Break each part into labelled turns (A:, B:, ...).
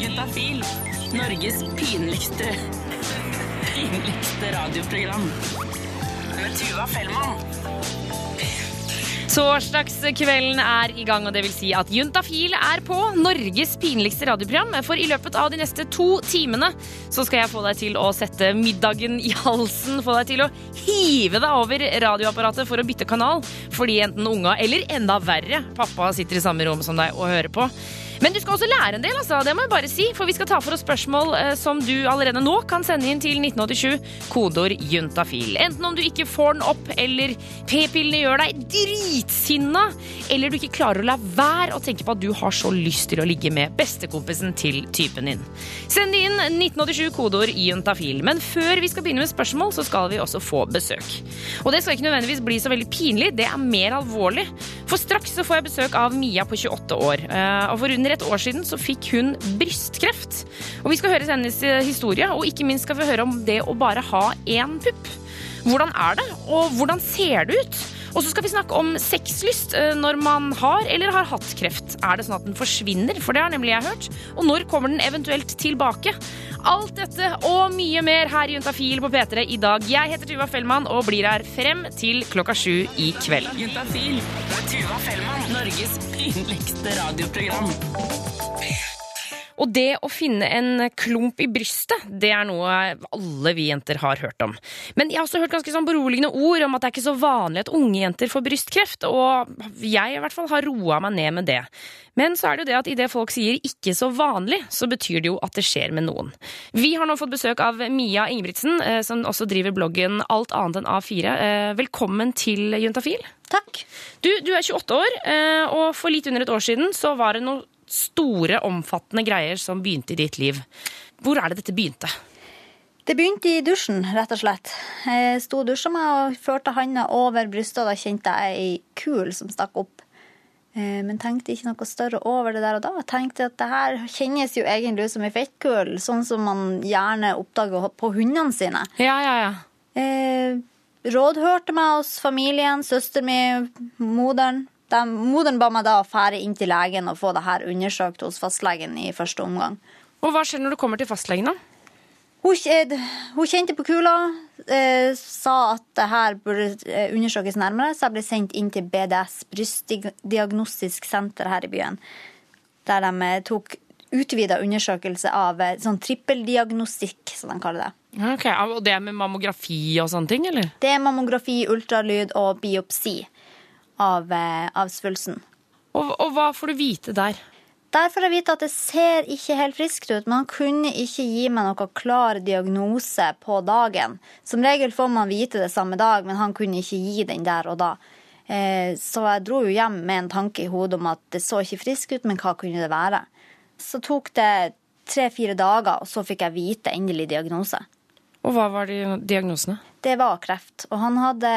A: Juntafil. Norges pinligste pinligste radioprogram. Med Tuva Fellmann.
B: Torsdagskvelden er i gang, og det vil si at Juntafil er på Norges pinligste radioprogram. For i løpet av de neste to timene så skal jeg få deg til å sette middagen i halsen. Få deg til å hive deg over radioapparatet for å bytte kanal. Fordi enten unga, eller enda verre, pappa sitter i samme rom som deg og hører på. Men du skal også lære en del, altså. Det må jeg bare si. For vi skal ta for oss spørsmål eh, som du allerede nå kan sende inn til 1987. Kodeord juntafil. Enten om du ikke får den opp, eller p-pillene gjør deg dritsinna, eller du ikke klarer å la være å tenke på at du har så lyst til å ligge med bestekompisen til typen din. Send inn 1987 kodeord juntafil. Men før vi skal begynne med spørsmål, så skal vi også få besøk. Og det skal ikke nødvendigvis bli så veldig pinlig, det er mer alvorlig. For straks så får jeg besøk av Mia på 28 år. Eh, Og for under et år siden så fikk hun brystkreft. Og vi skal høre hennes eh, historie, og ikke minst skal vi høre om det å bare ha én pupp. Hvordan er det, og hvordan ser det ut? Og så skal vi snakke om sexlyst eh, når man har eller har hatt kreft. Er det sånn at den forsvinner? For det har nemlig jeg hørt. Og når kommer den eventuelt tilbake? Alt dette og mye mer her i Juntafil på P3 i dag. Jeg heter Tuva Fellmann og blir her frem til klokka sju i kveld.
A: Juntafil Tuva Fellmann. Norges pinligste radioprogram.
B: Og det å finne en klump i brystet, det er noe alle vi jenter har hørt om. Men jeg har også hørt ganske sånn beroligende ord om at det er ikke så vanlig at unge jenter får brystkreft, og jeg i hvert fall har roa meg ned med det. Men så er det jo det at idet folk sier 'ikke så vanlig', så betyr det jo at det skjer med noen. Vi har nå fått besøk av Mia Ingebrigtsen, eh, som også driver bloggen Alt annet enn A4. Eh, Velkommen til Juntafil.
C: Takk.
B: Du, du er 28 år, eh, og for litt under et år siden så var det noen store, omfattende greier som begynte i ditt liv. Hvor er det dette begynte?
C: Det begynte i dusjen, rett og slett. Jeg sto og dusja meg og førte handa over brystet, og da kjente jeg ei kul som stakk opp. Eh, Men tenkte ikke noe større over det der og da. Jeg tenkte at det her kjennes jo egentlig ut som ei fettkul, sånn som man gjerne oppdager på hundene sine.
B: Ja, ja, ja.
C: Eh, rådhørte meg hos familien, søsteren min, moderen. De, moderen ba meg da å fære inn til legen og få det her undersøkt hos fastlegen i første omgang.
B: Og hva skjer når du kommer til fastlegen, da?
C: Hun, hun kjente på kula, eh, sa at det her burde eh, undersøkes nærmere, så jeg ble sendt inn til BDS, Brystdiagnostisk senter her i byen, der de eh, tok utvida undersøkelse av eh, sånn trippeldiagnostikk, som de kaller det.
B: Ok, Og det er med mammografi og sånne ting, eller?
C: Det er mammografi, ultralyd og biopsi av, eh, av svulsten.
B: Og, og hva får du vite der?
C: Der får jeg vite at det ser ikke helt friskt ut, men han kunne ikke gi meg noe klar diagnose på dagen. Som regel får man vite det samme dag, men han kunne ikke gi den der og da. Eh, Så jeg dro jo hjem med en tanke i hodet om at det så ikke friskt ut, men hva kunne det være? Så tok det tre-fire dager, og så fikk jeg vite endelig diagnose.
B: Og hva var de diagnosene?
C: Det var kreft. Og han hadde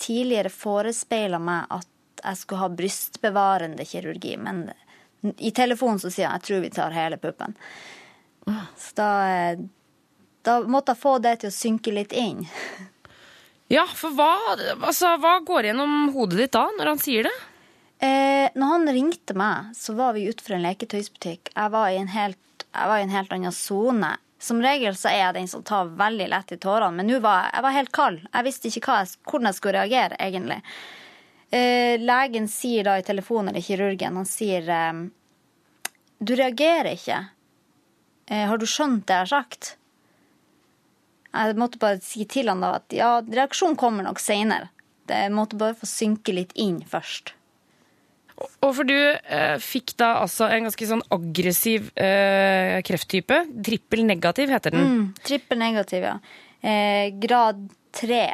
C: tidligere forespeila meg at jeg skulle ha brystbevarende kirurgi, men i telefonen så sier han jeg tror vi tar hele puppen. Så da, eh, da måtte jeg få det til å synke litt inn.
B: Ja, for hva, altså, hva går gjennom hodet ditt da, når han sier det?
C: Eh, når han ringte meg, så var vi utenfor en leketøysbutikk. Jeg var i en helt, jeg var i en helt annen sone. Som regel så er jeg den som tar veldig lett i tårene, men nå var jeg, var helt kald. Jeg visste ikke jeg, hvordan jeg skulle reagere, egentlig. Eh, legen sier da i telefonen, eller kirurgen, han sier eh, Du reagerer ikke. Eh, har du skjønt det jeg har sagt? Jeg måtte bare si til han da at ja, reaksjonen kommer nok seinere. Jeg måtte bare få synke litt inn først.
B: Og for du eh, fikk da altså en ganske sånn aggressiv eh, krefttype. Trippel negativ heter den.
C: Mm, trippel negativ, ja. Eh, grad tre.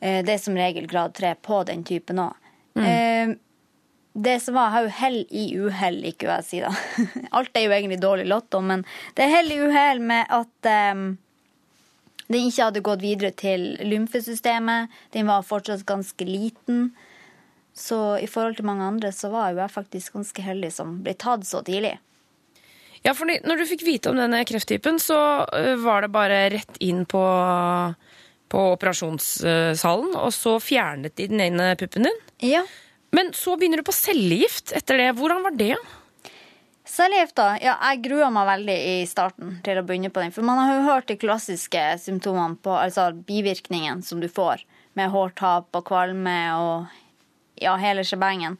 C: Eh, det er som regel grad tre på den typen òg. Eh, det som var, har jo hell i uhell, liker jeg å si da. Alt er jo egentlig dårlig lotto, men det er hell i uhell med at eh, den ikke hadde gått videre til lymfesystemet. Den var fortsatt ganske liten. Så i forhold til mange andre så var jo jeg faktisk ganske heldig som ble tatt så tidlig.
B: Ja, for når du fikk vite om denne krefttypen, så eh, var det bare rett inn på, på operasjonssalen, og så fjernet de den ene puppen din.
C: Ja,
B: Men så begynner du på cellegift etter det. Hvordan var det?
C: Cellegifta? Ja, jeg grua meg veldig i starten til å begynne på den. For man har jo hørt de klassiske symptomene på altså bivirkningen som du får, med hårtap og kvalme og ja, hele shebangen.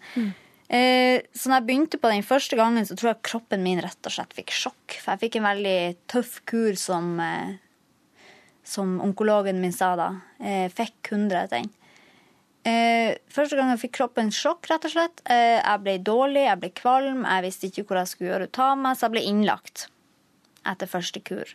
C: Eh, så når jeg begynte på den første gangen, så tror jeg kroppen min rett og slett fikk sjokk. For jeg fikk en veldig tøff kur som, eh, som onkologen min sa da. Eh, fikk 100 etter den. Første gang jeg fikk kroppen sjokk, rett og slett. Jeg ble dårlig, jeg ble kvalm, jeg visste ikke hvor jeg skulle gjøre ut av meg, så jeg ble innlagt etter første kur.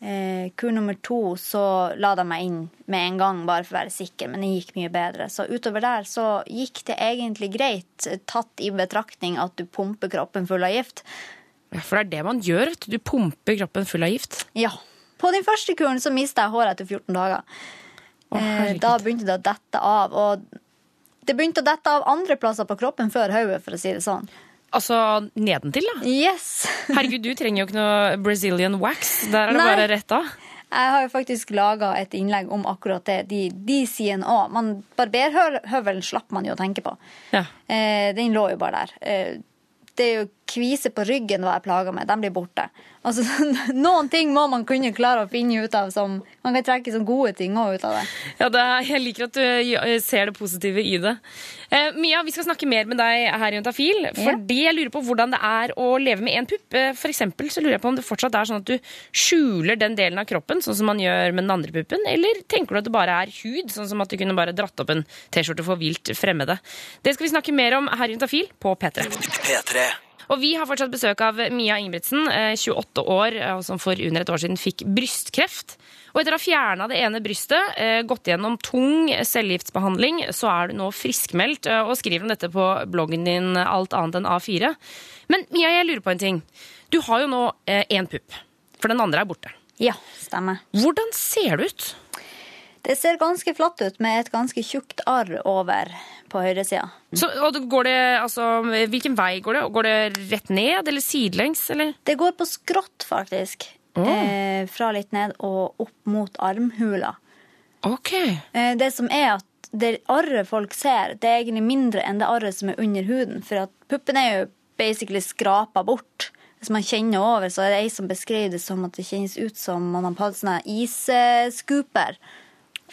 C: Eh, kur nummer to så la de meg inn med en gang, bare for å være sikker, men det gikk mye bedre. Så utover der så gikk det egentlig greit, tatt i betraktning at du pumper kroppen full av gift.
B: Ja, For det er det man gjør. vet du. Du pumper kroppen full av gift.
C: Ja. På den første kuren så mista jeg håret etter 14 dager.
B: Å,
C: Eh, da begynte det å dette av. Og det begynte å dette av andre plasser på kroppen før hodet, for å si det sånn.
B: Altså nedentil, da.
C: Yes!
B: Herregud, du trenger jo ikke noe Brazilian wax. Der er det
C: Nei.
B: bare rett av.
C: Jeg har jo faktisk laga et innlegg om akkurat det. De, de sidene òg. Barberhøvelen slapp man jo å tenke på.
B: Ja.
C: Eh, den lå jo bare der. Eh, det er jo kviser på ryggen hva jeg plager med. De blir borte. Altså, noen ting må man kunne klare å finne ut av som Man kan trekke som gode ting òg ut av det.
B: Ja, det er, Jeg liker at du eh, ser det positive i det. Eh, Mia, vi skal snakke mer med deg her i Juntafil. Fordi jeg lurer på hvordan det er å leve med én pupp. Eh, For eksempel så lurer jeg på om det fortsatt er sånn at du skjuler den delen av kroppen, sånn som man gjør med den andre puppen. Eller tenker du at det bare er hud, sånn som at du kunne bare dratt opp en T-skjorte for vilt fremmede? Det skal vi snakke mer om her i Juntafil på P3.
D: P3.
B: Og vi har fortsatt besøk av Mia Ingebrigtsen, eh, 28 år, eh, som for under et år siden fikk brystkreft. Og etter å ha fjerna det ene brystet, eh, gått gjennom tung cellegiftbehandling, så er du nå friskmeldt eh, og skriver om dette på bloggen din Alt annet enn A4. Men Mia, jeg lurer på en ting. Du har jo nå én pupp, for den andre er borte.
C: Ja, stemmer.
B: Hvordan ser det ut?
C: Det ser ganske flatt ut med et ganske tjukt arr over på høyresida.
B: Så, går det, altså, hvilken vei går det? Går det rett ned eller sidelengs? Eller?
C: Det går på skrått, faktisk. Eh, fra litt ned og opp mot armhula.
B: Ok.
C: Eh, det som er at det arret folk ser, det er egentlig mindre enn det arret som er under huden. For at puppen er jo basically skrapa bort. Hvis man kjenner over, så er det ei som beskriver det som at det kjennes ut som man har hatt sånne isscooper.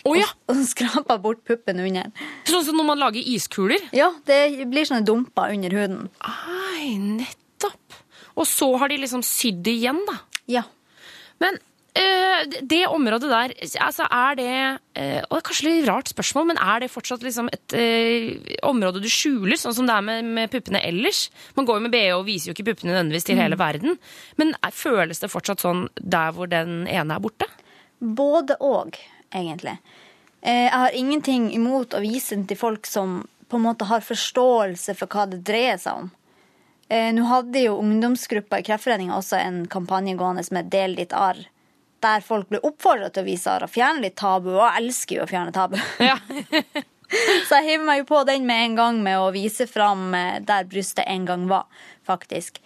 B: Å ja!
C: Og skrapa bort puppen under.
B: Sånn som når man lager iskuler.
C: Ja, det blir sånne dumper under huden.
B: Ai, nettopp. Og så har de liksom sydd igjen, da.
C: Ja.
B: Men eh, det området der, altså er det eh, Og det er kanskje litt rart spørsmål, men er det fortsatt liksom et eh, område du skjuler, sånn som det er med, med puppene ellers? Man går jo med BH og viser jo ikke puppene nødvendigvis til hele verden. Men føles det fortsatt sånn der hvor den ene er borte?
C: Både og, egentlig. Eh, Jeg har ingenting imot å vise den til folk som på en måte har forståelse for hva det dreier seg om. Eh, Nå hadde jo ungdomsgruppa i Kreftforeninga også en kampanje gående som het Del ditt arr, der folk ble oppfordra til å vise arr og fjerne litt tabu, og jeg elsker jo å fjerne tabu.
B: Ja.
C: Så jeg hiver meg jo på den med en gang med å vise fram eh, der brystet en gang var, faktisk.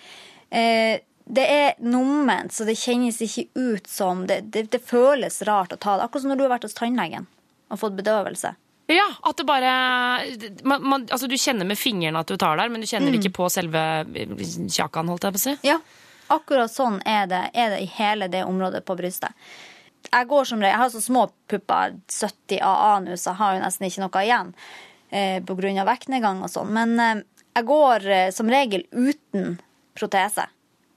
C: Eh, det er numment, så det kjennes ikke ut som det, det, det føles rart å ta det. Akkurat som når du har vært hos tannlegen og fått bedøvelse.
B: Ja, at det bare man, man, Altså, du kjenner med fingrene at du tar der, men du kjenner ikke på selve kjakan, holdt jeg på å si.
C: Ja, akkurat sånn er det, er det i hele det området på brystet. Jeg går som regel, jeg har så små pupper, 70 av anuser, jeg har jo nesten ikke noe igjen eh, av vektnedgang og sånn. Men eh, jeg går eh, som regel uten protese.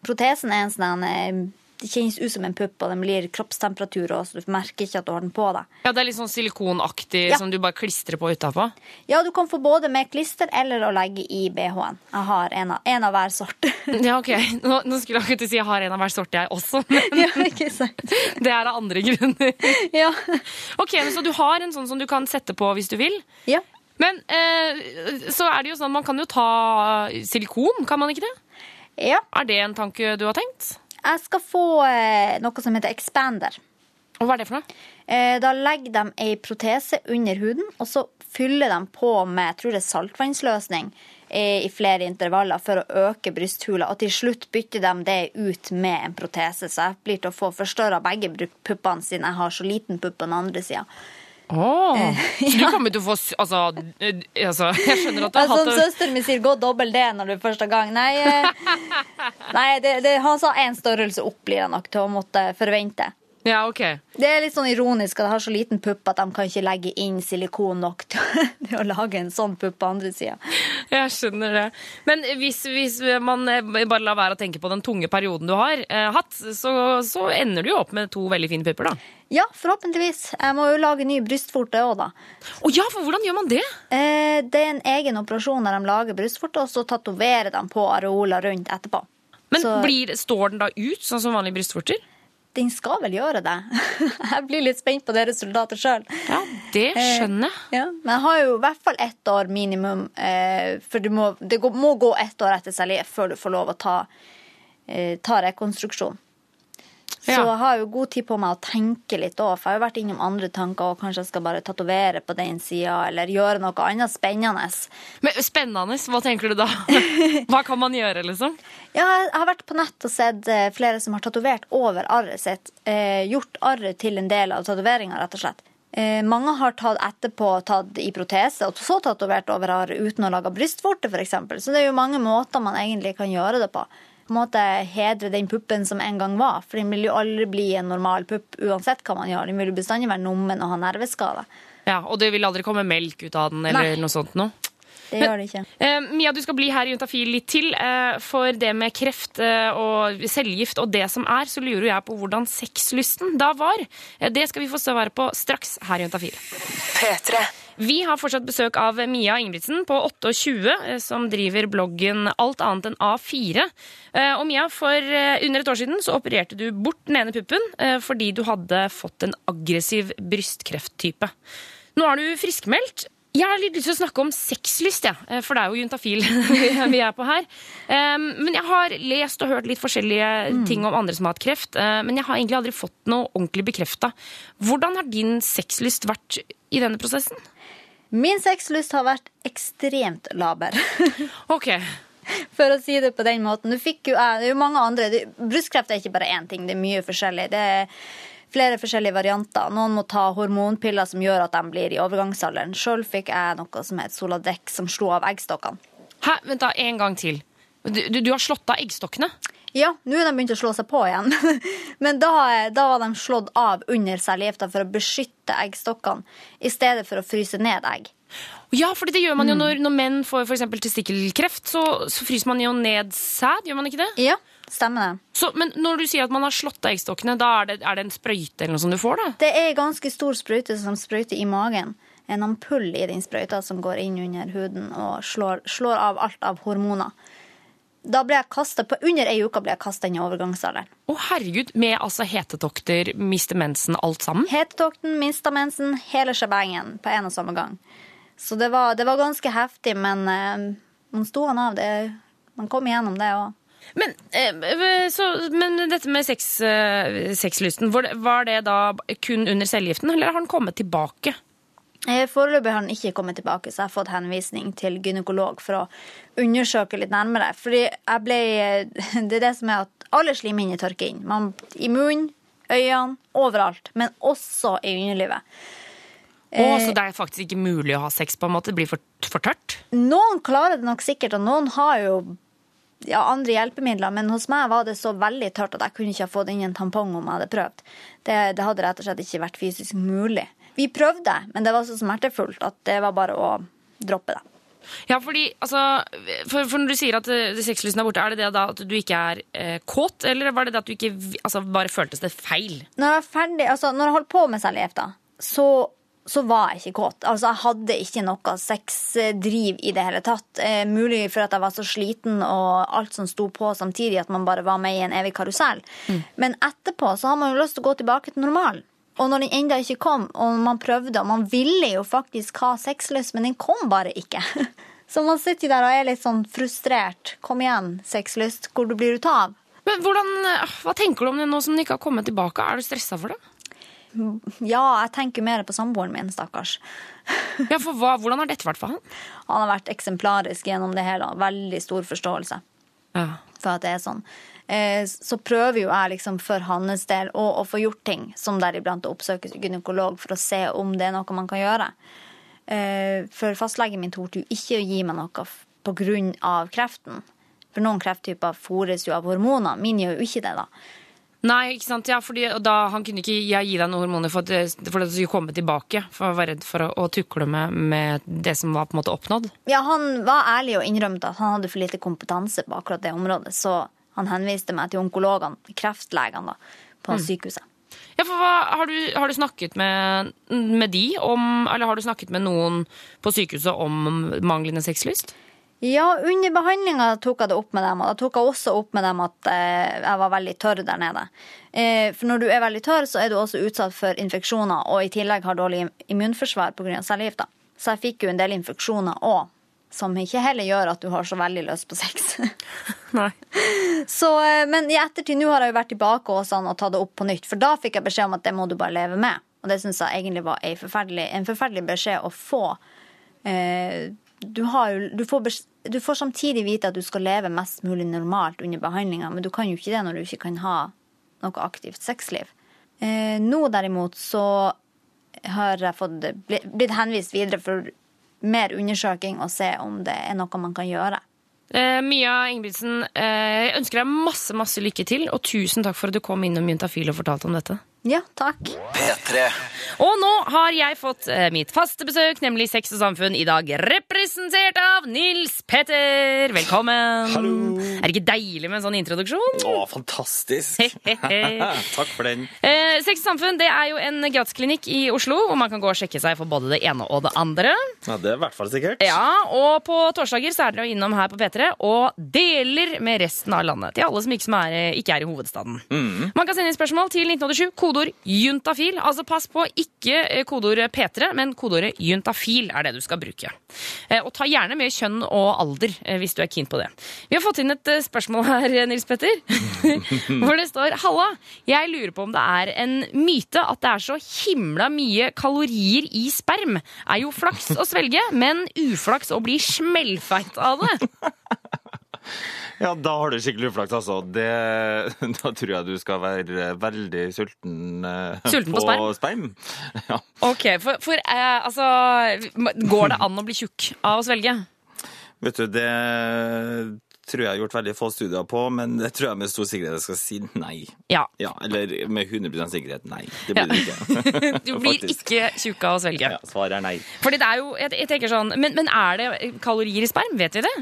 C: Protesen er en sånn eh, Det kjennes ut som en pupp, og den blir kroppstemperatur også, så du merker ikke at du har den på deg.
B: Ja, Det er litt sånn silikonaktig
C: Ja.
B: som du bare klistrer på utapå.
C: Ja, du kan få både med klister eller å legge i BH-en. Jeg har en av, en av hver sort.
B: Ja, ok. Nå, nå skulle jeg akkurat si jeg har en av hver sort, jeg også. Men
C: ja, ikke sant?
B: det er av andre grunner.
C: Ja.
B: Ok, men Så du har en sånn som du kan sette på hvis du vil.
C: ja.
B: Men eh, så er det jo sånn, man kan jo ta silikon, kan man ikke det?
C: Ja.
B: Er det en tanke du har tenkt?
C: Jeg skal få eh, noe som heter expander.
B: Og hva er det for noe?
C: Eh, da legger de ei protese under huden, og så fyller de på med jeg tror det er saltvannsløsning eh, i flere intervaller for å øke brysthula. Og til slutt bytter de det ut med en protese, så jeg blir til å få forstørra begge puppene siden jeg har så liten pupp på den andre sida.
B: Åh, Så du kommer til å få Altså, eh, altså jeg skjønner at du har
C: Som
B: hatt det
C: søsteren min sier, gå dobbel D når du er første gang. Nei, eh, nei det, det, han sa én størrelse opp blir det nok til å måtte forvente.
B: Ja, ok.
C: Det er litt sånn ironisk at de har så liten pupp at de kan ikke legge inn silikon nok til, til å lage en sånn pupp på andre sida.
B: Jeg skjønner det. Men hvis, hvis man eh, bare lar være å tenke på den tunge perioden du har eh, hatt, så, så ender du jo opp med to veldig fine pupper, da.
C: Ja, forhåpentligvis. Jeg må jo lage ny brystvorte òg, da.
B: Å ja, for hvordan gjør man det?
C: Eh, det er en egen operasjon der de lager brystvorte, og så tatoverer de på areola rundt etterpå.
B: Men
C: Så-
B: blir, Står den da ut, sånn som vanlige brystvorter?
C: Den skal vel gjøre det. Jeg blir litt spent på det resultatet sjøl.
B: Ja, det skjønner jeg.
C: Ja, men jeg har jo i hvert fall ett år minimum, eh, for du må, det må gå ett år etter cellief før du får lov å ta, eh, ta rekonstruksjon. Så jeg har jo god tid på meg å tenke litt òg, for jeg har jo vært innom andre tanker og kanskje jeg skal bare tatovere på den sida, eller gjøre noe annet spennende.
B: Men Spennende. Hva tenker du da? Hva kan man gjøre, liksom?
C: Ja, jeg har vært på nett og sett eh, flere som har tatovert over arret sitt. Eh, gjort arret til en del av tatoveringa, rett og slett. Eh, mange har tatt etterpå tatt i protese og så tatovert over arret uten å lage brystvorte, f.eks. Så det er jo mange måter man egentlig kan gjøre det på. På en måte hedre den puppen som en gang var, for den vil jo aldri bli en normal pupp uansett hva man gjør. Den vil jo bestandig være nummen og ha nerveskade.
B: Ja, Og det vil aldri komme melk ut av den, eller
C: Nei.
B: noe sånt noe?
C: Det
B: Men-
C: gjør det ikke.
B: Eh, Mia, du skal bli her i Juntafil litt til. Eh, for det med kreft eh, og cellegift og det som er, så lurer jeg på hvordan sexlysten da var. Eh, det skal vi få svare på straks her i Juntafil.
A: P3.
B: Vi har fortsatt besøk av Mia Ingebrigtsen på 28, eh, som driver bloggen Alt annet enn A4. Eh, Og Mia, for eh, under et år siden så opererte du bort den ene puppen fordi du hadde fått en aggressiv brystkrefttype. Nå er du friskmeldt. Jeg har litt lyst til å snakke om sexlyst, eh, for det er jo juntafil vi er på her. Men jeg har lest og hørt litt forskjellige ting om andre som har hatt kreft, men jeg har egentlig aldri fått noe ordentlig bekrefta. Hvordan har din sexlyst vært i denne prosessen?
C: Min sexlyst har vært ekstremt laber.
B: Ok.
C: For å si det på den måten. Du fikk jo, eh, det er jo mange andre. Brystkreft er ikke bare én ting, det er mye forskjellig. Det er flere forskjellige varianter. Noen må ta hormonpiller som gjør at de blir i overgangsalderen. Sjøl fikk jeg noe som het Soladec, som slo av eggstokkene.
B: Hæ, vent da, en gang til. Du, du, du har slått av eggstokkene?
C: Ja, nå er de begynt å slå seg på igjen. Men da, da var de slått av under cellegiftene for å beskytte eggstokkene, i stedet for å fryse ned egg.
B: Ja, for det gjør man jo når, når menn får eksempel testikkelkreft, så, så fryser man jo ned sæd, gjør man ikke det?
C: Ja, stemmer det.
B: Så, men når du sier at man har slått av eggstokkene, da er det, er det en sprøyte eller noe som du får, da?
C: Det er en ganske stor sprøyte som sprøyter i magen. En ampull i den sprøyta som går inn under huden og slår, slår av alt av hormoner. Da ble jeg kastet, på Under ei uke ble jeg kasta inn i overgangsalderen.
B: Å herregud, med altså hetetokter, miste mensen, alt sammen?
C: Hetetokten, mista mensen, hele shebangen på en og samme gang. Så det var, det var ganske heftig, men eh, man sto han av. Det, man kom igjennom det òg.
B: Men, eh, så, men dette med sex, eh, sexlysten, var det, var det da kun under cellegiften, eller har den kommet tilbake?
C: Eh, Foreløpig har den ikke kommet tilbake, så jeg har fått henvisning til gynekolog for å undersøke litt nærmere. Fordi jeg ble Det er det som er at alle slimhinner tørker inn. Man, I munnen, øynene, overalt. Men også i underlivet.
B: Å, så det er faktisk ikke mulig å ha sex på en måte? Det blir for, for tørt?
C: Noen klarer det nok sikkert, og noen har jo ja, andre hjelpemidler, men hos meg var det så veldig tørt at jeg kunne ikke ha fått inn en tampong om jeg hadde prøvd. Det, det hadde rett og slett ikke vært fysisk mulig. Vi prøvde, men det var så smertefullt at det var bare å droppe det.
B: Ja, fordi, altså, for, for når du sier at det sexlysten er borte, er det det da at du ikke er eh, kåt, eller var det det at du ikke altså, bare føltes det feil?
C: Når jeg, ferdig, altså, når jeg holdt på med cellegift, da, så, så var jeg ikke kåt. Altså, jeg hadde ikke noe sexdriv i det hele tatt. Eh, mulig for at jeg var så sliten og alt som sto på samtidig, at man bare var med i en evig karusell. Men etterpå så har man jo lyst til å gå tilbake til normalen. Og når den enda ikke kom, og man prøvde, og man ville jo faktisk ha sexlyst, men den kom bare ikke. Så man sitter der og er litt sånn frustrert. Kom igjen, sexlyst. Hvor blir du av?
B: Men hvordan, eh, Hva tenker du om det nå som den ikke har kommet tilbake? Er du stressa for det?
C: Ja, jeg tenker mer på samboeren min, stakkars.
B: Ja, for hva, Hvordan har dette vært for han?
C: Han har vært eksemplarisk gjennom det hele. Veldig stor forståelse.
B: Ja.
C: for at det er sånn. Eh, så prøver jo jeg liksom for hans del å, å få gjort ting, som deriblant å oppsøke gynekolog for å se om det er noe man kan gjøre. Eh, for fastlegen min torde jo ikke å gi meg noe pga. på grunn av kreften. For noen krefttyper fôres jo av hormoner. Min gjør jo ikke det, da.
B: Nei, ikke sant? Ja, fordi da, Han kunne ikke jeg gi deg noen hormoner for at, for at du skulle komme tilbake. For å være redd for å, å tukle med, med det som var på en måte oppnådd.
C: Ja, han var ærlig og innrømte at han hadde for lite kompetanse på akkurat det området, så han henviste meg til onkologene, kreftlegene, da, på sykehuset.
B: Ja, for hva, har, du, har du snakket med, med de om Eller har du snakket med noen på sykehuset om manglende sexlyst?
C: Ja, under behandlinga tok jeg det opp med dem, og da tok jeg også opp med dem at eh, jeg var veldig tørr der nede. Eh, for når du er veldig tørr, så er du også utsatt for infeksjoner, og i tillegg har dårlig immunforsvar pga. cellegifta. Så jeg fikk jo en del infeksjoner òg, som ikke heller gjør at du har så veldig lyst på sex.
B: Nei.
C: Så, eh, men i ettertid nå har jeg jo vært tilbake hos han og tatt det opp på nytt, for da fikk jeg beskjed om at det må du bare leve med. Og det syns jeg egentlig var en forferdelig, en forferdelig beskjed å få. Eh, du, har du, får du får samtidig vite at du skal leve mest mulig normalt under behandlinga, men du kan jo ikke det når du ikke kan ha noe aktivt sexliv. Eh, nå derimot så har jeg fått, blitt henvist videre for mer undersøking og se om det er noe man kan gjøre.
B: Eh, Mia Ingebrigtsen, eh, jeg ønsker deg masse masse lykke til, og tusen takk for at du kom innom Juntafil og fortalte om dette.
C: Ja, takk.
D: P3.
B: Og nå har jeg fått eh, mitt faste besøk, nemlig Sex og Samfunn, i dag representert av Nils Petter. Velkommen.
D: Hallo.
B: Er det ikke deilig med en sånn introduksjon?
D: Å, fantastisk! Takk for den.
B: Eh, Sex og Samfunn det er jo en gratisklinikk i Oslo, hvor man kan gå og sjekke seg for både det ene og det andre.
D: Ja, det er i hvert fall sikkert.
B: Ja, Og på torsdager så er dere innom her på P3 og deler med resten av landet. Til alle som ikke, som er, ikke er i hovedstaden. Man kan sende inn spørsmål til 1987, kodeord juntafil. Altså pass på, ikke eh, kodeord P3, men kodeordet juntafil er det du skal bruke. Eh, Og ta gjerne med kjønn og alder eh, hvis du er keen på det. Vi har fått inn et spørsmål her, Nils Petter, hvor det står Halla, jeg lurer på om det er en myte at det er så himla mye kalorier i sperm. Er jo flaks å svelge, men uflaks å bli smellfeit av det.
D: Ja, da har du skikkelig uflaks, altså. Det, da tror jeg du skal være veldig sulten, eh,
B: Sulten på sperm?
D: sperm. Ja.
B: Ok, for, for eh, altså Går det an å bli tjukk av å svelge?
D: Vet du, det tror jeg har gjort veldig få studier på, men det tror jeg med stor sikkerhet jeg skal si nei.
B: Ja.
D: Ja, Eller med 100 sikkerhet nei. Det blir det ikke.
B: Du blir ikke tjukk av å svelge.
D: Ja, svaret er nei.
B: Fordi det er jo, jeg, jeg tenker sånn, men, men er det kalorier i sperm? Vet vi det?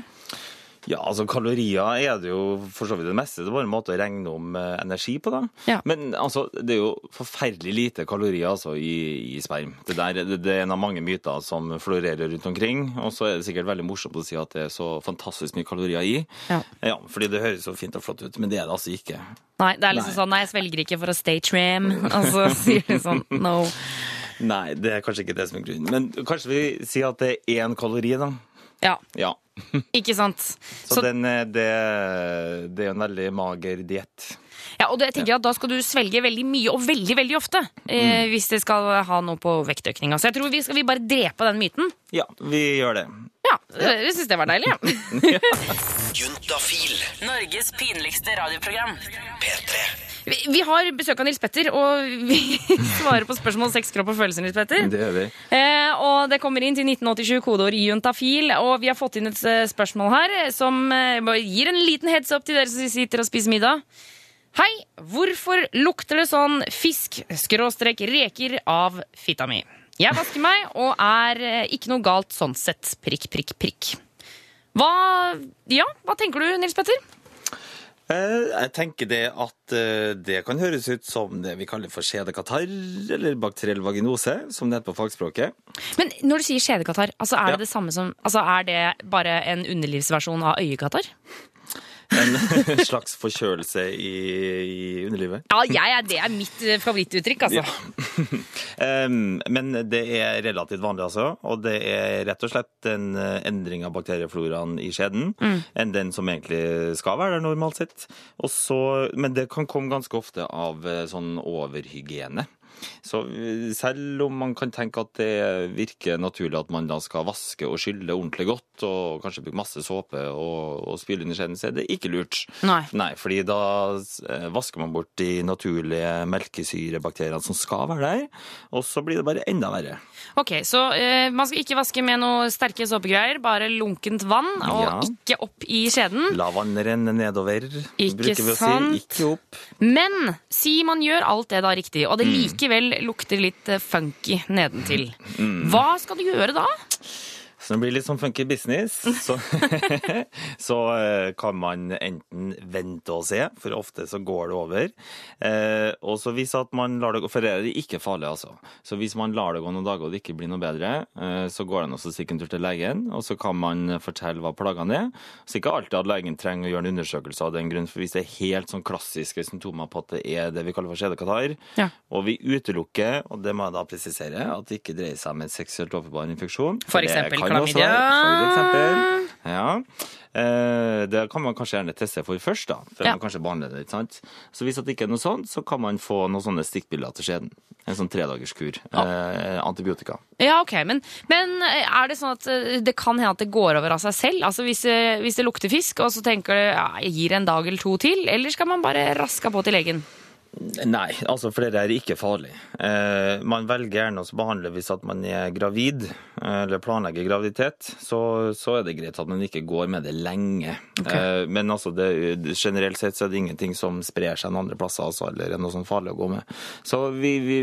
D: Ja, altså kalorier er det jo for så vidt det meste. Det er bare en måte å regne om eh, energi på, da.
B: Ja.
D: Men altså, det er jo forferdelig lite kalorier altså, i, i sperm. Det, der, det, det er en av mange myter som florerer rundt omkring. Og så er det sikkert veldig morsomt å si at det er så fantastisk mye kalorier i.
B: Ja.
D: Ja, fordi det høres så fint og flott ut, men det er det altså ikke.
B: Nei, det er liksom
D: Nei.
B: sånn, nei, jeg svelger ikke for å stay trim. Og så sier de sånn, no.
D: Nei, det er kanskje ikke det som er grunnen. Men kanskje vi sier at det er én kalori, da.
B: Ja,
D: Ja.
B: ikke sant?
D: Så,
B: Så,
D: den, eh, det, det er jo en veldig mager diett.
B: ja, og det, jeg tenker at da skal du svelge veldig mye og veldig, veldig ofte. Eh, hvis det skal ha noe på vektøkninga. Så jeg tror vi skal vi bare drepe den myten.
D: Ja, vi gjør det.
B: Ja, jeg syns det var deilig. Ja.
E: Juntafil.
A: Norges pinligste radioprogram.
E: P3.
B: Vi, vi har besøk av Nils Petter, og vi svarer på spørsmål sex, kropp og følelser. Nils Petter.
D: Det gjør vi.
B: Eh, og det kommer inn til 1987, kodeord juntafil. Og vi har fått inn et eh, spørsmål her som eh, gir en liten heads up til dere som sitter og spiser middag. Hei, hvorfor lukter det sånn fisk, skråstrek, reker av fitta mi? Jeg vasker meg, og er eh, ikke noe galt sånn sett. Prikk, prikk, prikk. Hva, ja, hva tenker du, Nils Petter?
D: Eh, Jeg tenker det at eh, det kan høres ut som det vi kaller for skjedekatarr, eller bakteriell vaginose, som det heter på fagspråket.
B: Men når du sier skjedekatarr, altså er det
D: Ja.
B: det samme som Altså er det bare en underlivsversjon av øyekatarr?
D: En slags forkjølelse i, i underlivet.
B: Ja, jeg er, det er mitt eh, favorittuttrykk, altså.
D: Em, men det er relativt vanlig, altså. Og det er rett og slett en eh, endring av bakteriefloraen i skjeden enn den som egentlig skal være der normalt sett. Også, men det kan komme ganske ofte av eh, sånn overhygiene. Så eh, selv om man kan tenke at det virker naturlig at man da skal vaske og skylle ordentlig godt, og kanskje bruke masse såpe og, og spyle i skjeden, så er det ikke lurt.
B: Nei.
D: Nei, fordi da eh, vasker man bort de naturlige melkesyrebakteriene som skal være der, og så blir det bare enda verre.
B: Ok, Så eh, man skal ikke vaske med noe sterke såpegreier, bare lunkent vann, og
D: Ja.
B: ikke opp i skjeden.
D: La vann renne nedover,
B: Ikke
D: bruker vi å si. Ikke opp.
B: Men si man gjør alt det da riktig, og det
D: Mm.
B: Likevel lukter litt eh, funky nedentil. Hva skal du gjøre da?
D: Så det blir litt sånn funky business. Så, så eh, kan man enten vente og se, for ofte så går det over. Eh, og så hvis at man lar det gå, for det er ikke farlig altså. Så hvis man lar det gå noen dager og det ikke blir noe bedre, eh, så går det an å stikke en tur til legen, og så kan man fortelle hva plagene er. Så ikke alltid at legen trenger å gjøre en undersøkelse av den grunn, for hvis det er helt sånn klassiske symptomer på at det er det vi kaller for skjedekatarr,
B: Ja.
D: og vi utelukker, og det må jeg da presisere, at det ikke dreier seg om en seksuelt overbar infeksjon.
B: For eksempel
D: også
B: klamydia.
D: For. Ja. Eh, Det kan man kanskje gjerne teste for først, da, før
B: Ja.
D: man kanskje behandler det. ikke sant? Så hvis det ikke er noe sånt, så kan man få noen sånne stikkbilder til skjeden. En sånn tredagerskur. Eh, antibiotika.
B: Ja, ok, men, men er det sånn at eh, det kan hende at det går over av seg selv? Altså hvis, det- hvis det lukter fisk, og så tenker du ja, jeg gir en dag eller to til, eller skal man bare raske på til legen?
D: Nei, altså for det er ikke farlig. Eh, man velger gjerne å behandle hvis at man er gravid, eh, eller planlegger graviditet, så, så er det greit at man ikke går med det lenge. Eh, men altså det, generelt sett så er det ingenting som sprer seg noen andre plasser, altså, eller er noe sånn farlig å gå med. Så vi, vi,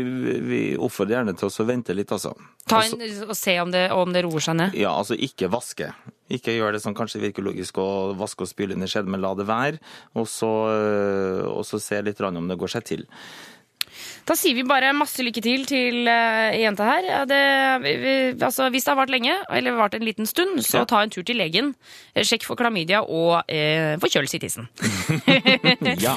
D: vi oppfordrer gjerne til å vente litt, altså.
B: Ta en, og se om det, om det roer seg ned.
D: ja, altså ikke vaske. Ikke gjør det som kanskje virker logisk å vaske og spyle under i skjeden, men la det være. Og så, øh, og så se litt om det går seg til.
B: Da sier vi bare masse lykke til til eh, jenta her. Ja, Det, vi, vi, altså, hvis det har vart lenge, eller vart en liten stund, så
D: Ja.
B: ta en tur til legen. Eh, Sjekk for klamydia og eh, forkjølelse i tissen.
D: Ja.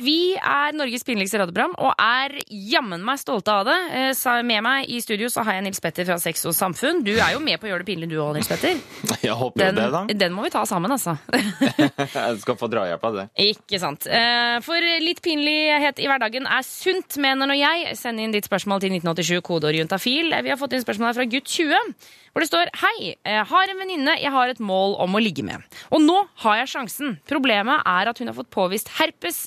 B: Vi er Norges pinligste radioprogram og er jammen meg stolte av det. Eh, Med meg i studio så har jeg Nils Petter fra Sex og Samfunn. Du er jo med på å gjøre det pinlig du òg, Nils Petter.
D: Jeg håper
B: Den,
D: det, da.
B: den må vi ta sammen, altså.
D: Jeg skal få drahjelp av det.
B: Ikke sant. Eh, For litt pinlighet i hverdagen er sunt, mener nå jeg. Send inn ditt spørsmål til 1987 kodeorientafil. Vi har fått inn spørsmål her fra gutt 20, hvor det står Hei, jeg har en venninne jeg har et mål om å ligge med. Og nå har jeg sjansen. Problemet er at hun har fått påvist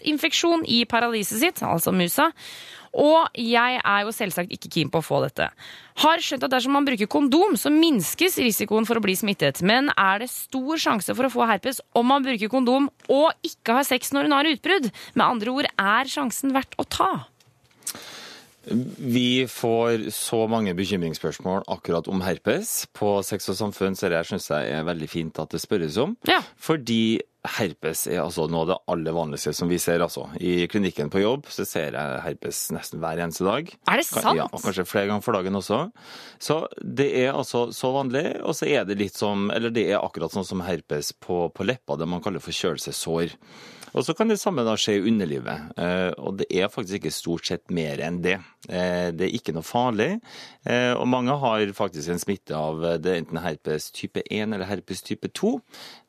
B: herpesinfeksjon i paradiset sitt, altså musa. Og jeg er jo selvsagt ikke keen på å få dette. Har skjønt at dersom man bruker kondom, så minskes risikoen for å bli smittet. Men er det stor sjanse for å få herpes om man bruker kondom og ikke har sex når hun har utbrudd? Med andre ord, er sjansen verdt å ta?
D: Vi får så mange bekymringsspørsmål akkurat om herpes på Sex og samfunn, så det syns jeg er veldig fint at det spørres om.
B: Ja.
D: Fordi herpes er altså noe av det aller vanligste som vi ser. altså. I klinikken på jobb så ser jeg herpes nesten hver eneste dag.
B: Er det sant?
D: Ja, og kanskje flere ganger for dagen også. Så det er altså så vanlig, og så er det litt som Eller det er akkurat sånn som herpes på, på leppa, det man kaller forkjølelsessår. Og så kan det samme da skje i underlivet. Eh, og det er faktisk ikke stort sett mer enn det. Eh, det er ikke noe farlig. Eh, og mange har faktisk en smitte av det enten herpes type 1 eller herpes type 2.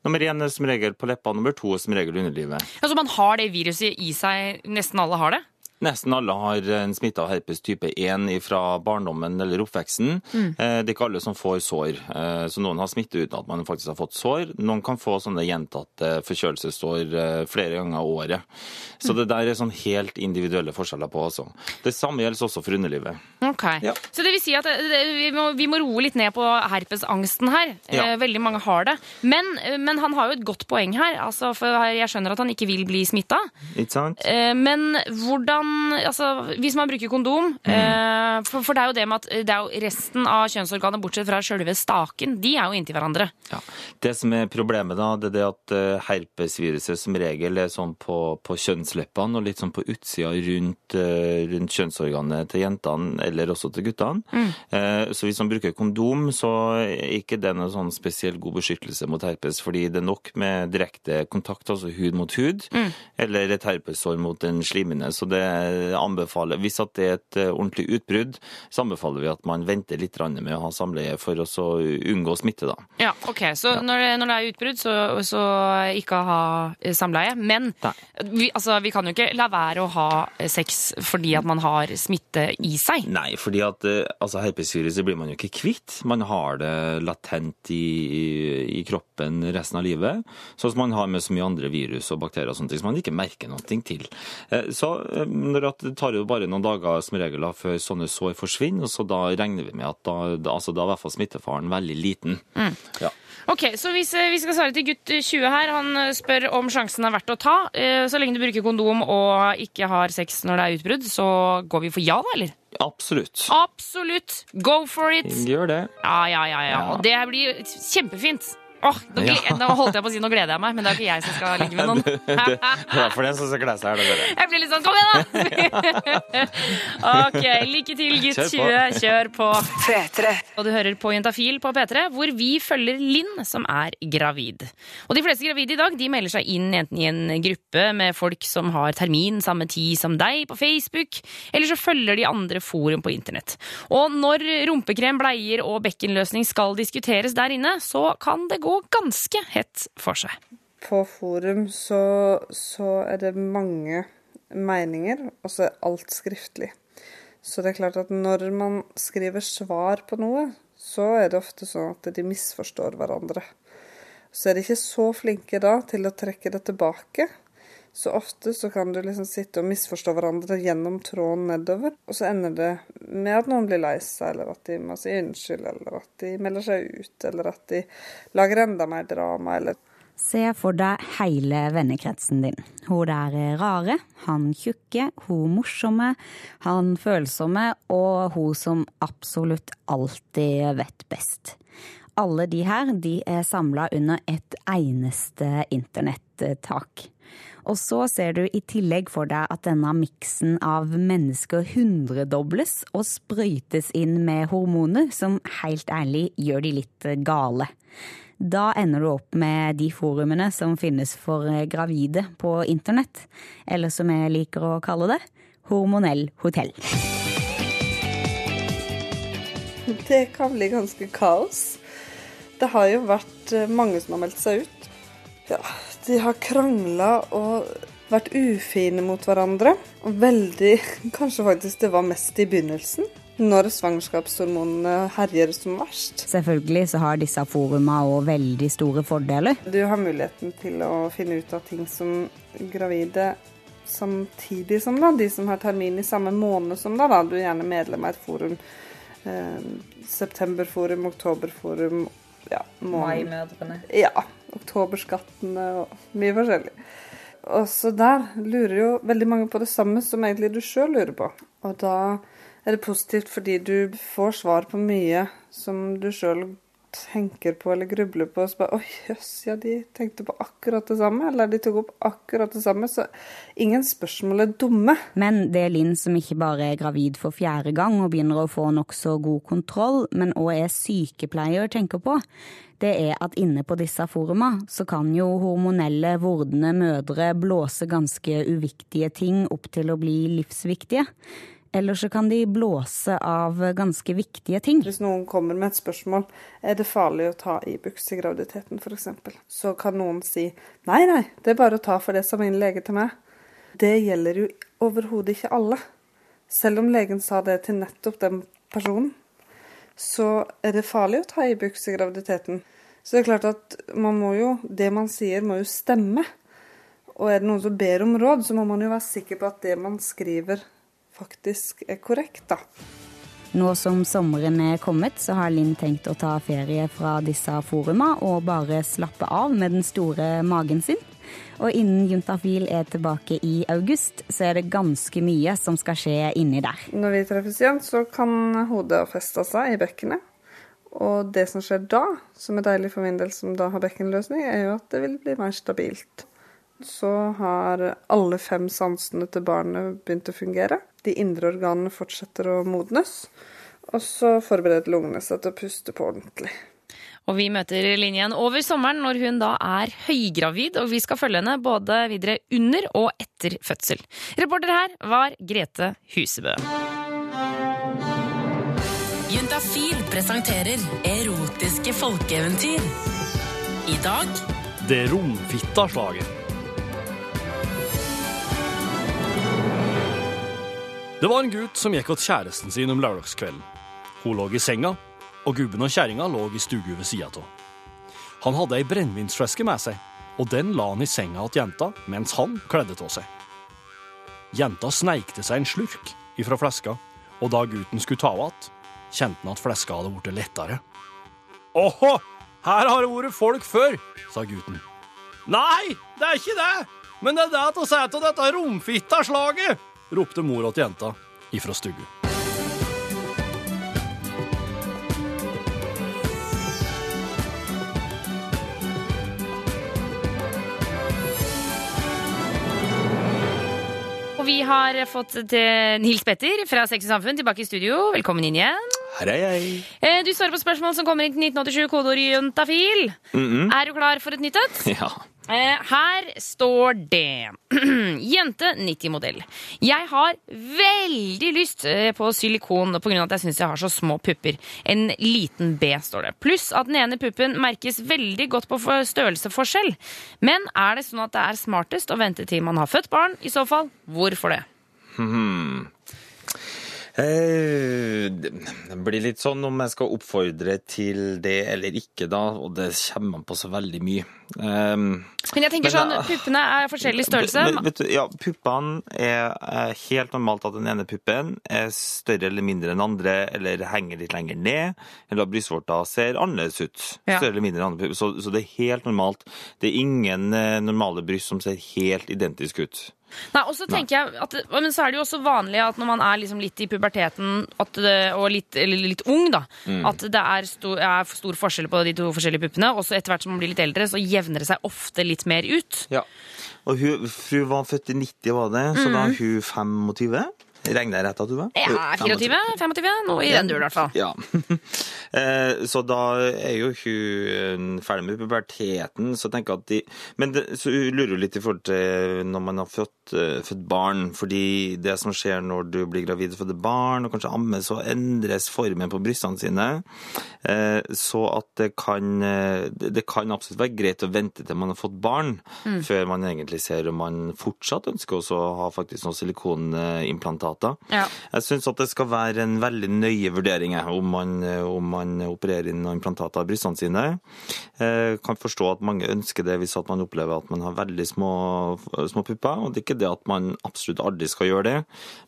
D: Nummer 1 er som regel på leppa, nummer 2 er som regel underlivet.
B: Altså Man har det viruset i seg, nesten alle har det?
D: Nesten alle har en smitta herpes type 1 fra barndommen eller oppveksten. Mm. Det er ikke alle som får sår. Eh, Så noen har smitte uten at man faktisk har fått sår. Noen kan få sånne gjentatte forkjølelsessår eh, flere ganger av året. Så det der er sånn helt individuelle forskjeller på altså. Det samme gjelder også for underlivet.
B: Ok.
D: Ja.
B: Så det vil si at vi, må, vi må roe litt ned på herpesangsten her.
D: Ja.
B: Eh, veldig mange har det. Men, eh, men han har jo et godt poeng her. Altså, for jeg skjønner at han ikke vil bli smitta. Eh, Men hvordan altså, Hvis man bruker kondom eh, for, for det er jo det med at det er jo resten av kjønnsorganet, bortsett fra sjølve staken, de er jo inntil hverandre.
D: Ja. Det som er problemet, da, det er det at eh, herpesviruset som regel er sånn på, på kjønnsleppene og litt sånn på utsida rundt, eh, rundt kjønnsorganet til jentene eller også til guttene. Eh, Så hvis man bruker kondom, så er ikke det noen sånn spesielt god beskyttelse mot herpes, fordi det er nok med direkte kontakt, altså hud mot hud, eller et herpessår mot en slimhinne. Så det, anbefaler Hvis at det er et eh, ordentlig utbrudd, så anbefaler vi at man venter litt med å ha samleie for å unngå smitte, da.
B: Ja, ok. Så Når, det, når det er utbrudd, så, så ikke ha eh, samleie. Men vi, altså, vi kan jo ikke la være å ha eh, sex fordi at man har smitte i seg.
D: Nei, fordi at eh, altså, herpesviruset blir man jo ikke kvitt. Man har det latent i, i, i kroppen resten av livet. Sånn som man har med så mye andre virus og bakterier og sånne ting som man ikke merker noe til. Eh, Så eh, når at det tar jo bare noen dager som regel før sånne sår forsvinner, og så da regner vi med at da, da, altså, da er i hvert fall smittefaren veldig liten. Ja.
B: Ok, så hvis eh, vi skal svare til gutt 20 her, han eh, spør om sjansen er verdt å ta. Eh, Så lenge du bruker kondom og ikke har sex når det er utbrudd, så går vi for ja da, eller?
D: Absolutt.
B: Absolutt! Go for it!
D: Gjør det.
B: Ja, ja, ja. ja. Og det blir kjempefint. Åh, nå, gled,
D: Ja.
B: nå holdt jeg på å si nå gleder jeg meg, men det er ikke jeg som skal ligge med noen.
D: Det er for den som skal glede seg her, det.
B: Jeg blir litt sånn Kom igjen, da! ok, lykke til, gutt
D: Kjør på.
B: P3. Og du hører på Juntafil på P3, hvor vi følger Linn, som er gravid. Og de fleste gravide i dag de melder seg inn enten i en gruppe med folk som har termin samme tid som deg på Facebook, eller så følger de andre forum på internett. Og når rumpekrem, bleier og bekkenløsning skal diskuteres der inne, så kan det gå ganske hett for seg.
F: På forum så, så er det mange meninger, og så er alt skriftlig. Så det er klart at når man skriver svar på noe, så er det ofte sånn at de misforstår hverandre. Så er de ikke så flinke da til å trekke det tilbake. Så ofte så kan du liksom sitte og misforstå hverandre gjennom tråden nedover, og så ender det med at noen blir lei seg, eller at de må si unnskyld, eller at de melder seg ut, eller at de lager enda mer drama, eller
G: Se for deg hele vennekretsen din. Hun der rare, han tjukke, hun morsomme, han følsomme og hun som absolutt alltid vet best. Alle de her de er samla under et eneste internettak. Og så ser du i tillegg for deg at denne miksen av mennesker hundredobles og sprøytes inn med hormoner som helt ærlig gjør de litt gale. Da ender du opp med de forumene som finnes for gravide på internett, eller som jeg liker å kalle det, hormonell hotell.
F: Det kan bli ganske kaos. Det har jo vært eh, mange som har meldt seg ut. Ja, de har krangla og vært ufine mot hverandre. Og veldig Kanskje faktisk det var mest i begynnelsen. Når svangerskapshormonene herjer som verst.
G: Selvfølgelig så har disse foruma òg veldig store fordeler.
F: Du har muligheten til å finne ut av ting som gravide samtidig som da, de som har termin i samme måned som deg. Da. Du er gjerne medlem av et forum. Eh, septemberforum, oktoberforum, ja,
C: Maimødrene.
F: Ja. Oktoberskattene og mye forskjellig. Og så der lurer jo veldig mange på det samme som egentlig du sjøl lurer på. Og da er det positivt fordi du får svar på mye som du sjøl tenker på eller grubler på. Og så bare Å jøss, ja, de tenkte på akkurat det samme. Eller de tok opp akkurat det samme. Så ingen spørsmål er dumme.
G: Men det er Linn som ikke bare er gravid for fjerde gang og begynner å få nokså god kontroll, men òg er sykepleier, tenker på, det er at inne på disse foruma så kan jo hormonelle, vordende mødre blåse ganske uviktige ting opp til å bli livsviktige. Eller så kan de blåse av ganske viktige ting.
F: Hvis noen kommer med et spørsmål er det farlig å ta Ibux i graviditeten f.eks., så kan noen si nei, nei, det er bare å ta for det sa min lege til meg. Det gjelder jo overhodet ikke alle. Selv om legen sa det til nettopp den personen, så er det farlig å ta Ibux i graviditeten. Så det er klart at man må jo, det man sier må jo stemme. Og er det noen som ber om råd, så må man jo være sikker på at det man skriver faktisk er korrekt, da.
G: Nå som sommeren er kommet, så har Linn tenkt å ta ferie fra disse foruma og bare slappe av med den store magen sin. Og innen Juntafil er tilbake i august, så er det ganske mye som skal skje inni der.
F: Når vi treffes igjen, så kan hodet feste seg i bekkenet. Og det som skjer da, som er deilig for min del som da har bekkenløsning, er jo at det vil bli mer stabilt. Så har alle fem sansene til barnet begynt å fungere. De indre organene fortsetter å modnes. Og så forbereder lungene seg til å puste på ordentlig.
B: Og vi møter linjen over sommeren når hun da er høygravid, og vi skal følge henne både videre under og etter fødsel. Reporter her var Grete Husebø.
A: Juntafil presenterer erotiske folkeeventyr. I dag
H: Det romfitta slaget. Det var en gutt som gikk hos kjæresten sin om lørdagskvelden. Hun lå i senga, og gubben og kjerringa lå i stugu ved sida av. Han hadde ei brennevinsflaske med seg, og den la han i senga til jenta mens han kledde av seg. Jenta sneikte seg en slurk ifra flaska, og da gutten skulle ta av att, kjente han at flaska hadde blitt lettere. Åhå, her har det vært folk før, sa gutten. Nei, det er ikke det, men det er det å si til dette romfitta slaget, ropte mora til jenta ifra stugu.
B: Og vi har fått til Nils Petter fra Sex og Samfunn tilbake i studio. Velkommen inn igjen.
D: Her er jeg.
B: Eh, Du svarer på spørsmål som kommer inn til 1987, kodeord juntafil. Er du klar for et nytt et?
D: Ja.
B: Eh, Her står det Jente 90-modell. Jeg har veldig lyst eh, på silikon pga. at jeg syns jeg har så små pupper. En liten B, står det. Pluss at den ene puppen merkes veldig godt på for- størrelsesforskjell. Men er det sånn at det er smartest å vente til man har født barn? I så fall, hvorfor det?
D: Eh, det det blir litt sånn om jeg skal oppfordre til det eller ikke, da, og det kommer an på så veldig mye. Um,
B: Men jeg tenker
D: Men,
B: sånn,
D: eh,
B: puppene er forskjellig størrelse.
D: Men, vet du, ja, puppene er eh, helt normalt at den ene puppen er større eller mindre enn andre, eller henger litt lenger ned, eller at brystvorta ser annerledes ut.
B: Ja.
D: Større eller mindre enn andre pupper. Så, så det er helt normalt. Det er ingen eh, normale bryst som ser helt identisk ut.
B: Nei, og så tenker jeg at, Men så er det jo også vanlig at når man er liksom litt i puberteten at det, og litt, litt ung, da,
D: Mm.
B: at det er stor, er stor forskjell på de to forskjellige puppene. Og så etter hvert som man blir litt eldre, så jevner det seg ofte litt mer ut.
D: Ja. Og hun, fru var født i 90, var det, så da er hun 25. Regner jeg rett at du var?
B: Mm. Ja, 24? 25? Noe i den duren, i hvert fall.
D: Ja. Eh, så da er jo hun ferdig med puberteten, så tenker jeg at de Men det, så hun lurer jo litt i forhold til når man har født, eh, født barn, fordi det som skjer når du blir gravid og føder barn, og kanskje ammer, så endres formen på brystene sine. Eh, så at det kan Det kan absolutt være greit å vente til man har fått barn, før man egentlig ser om man fortsatt ønsker å ha faktisk noen silikonimplantater.
B: Ja.
D: Jeg syns at det skal være en veldig nøye vurdering om man, om man opererer inn implantater av brystene sine. Jeg kan forstå at mange ønsker det hvis at man opplever at man har veldig små, små pupper. og Det er ikke det at man absolutt aldri skal gjøre det,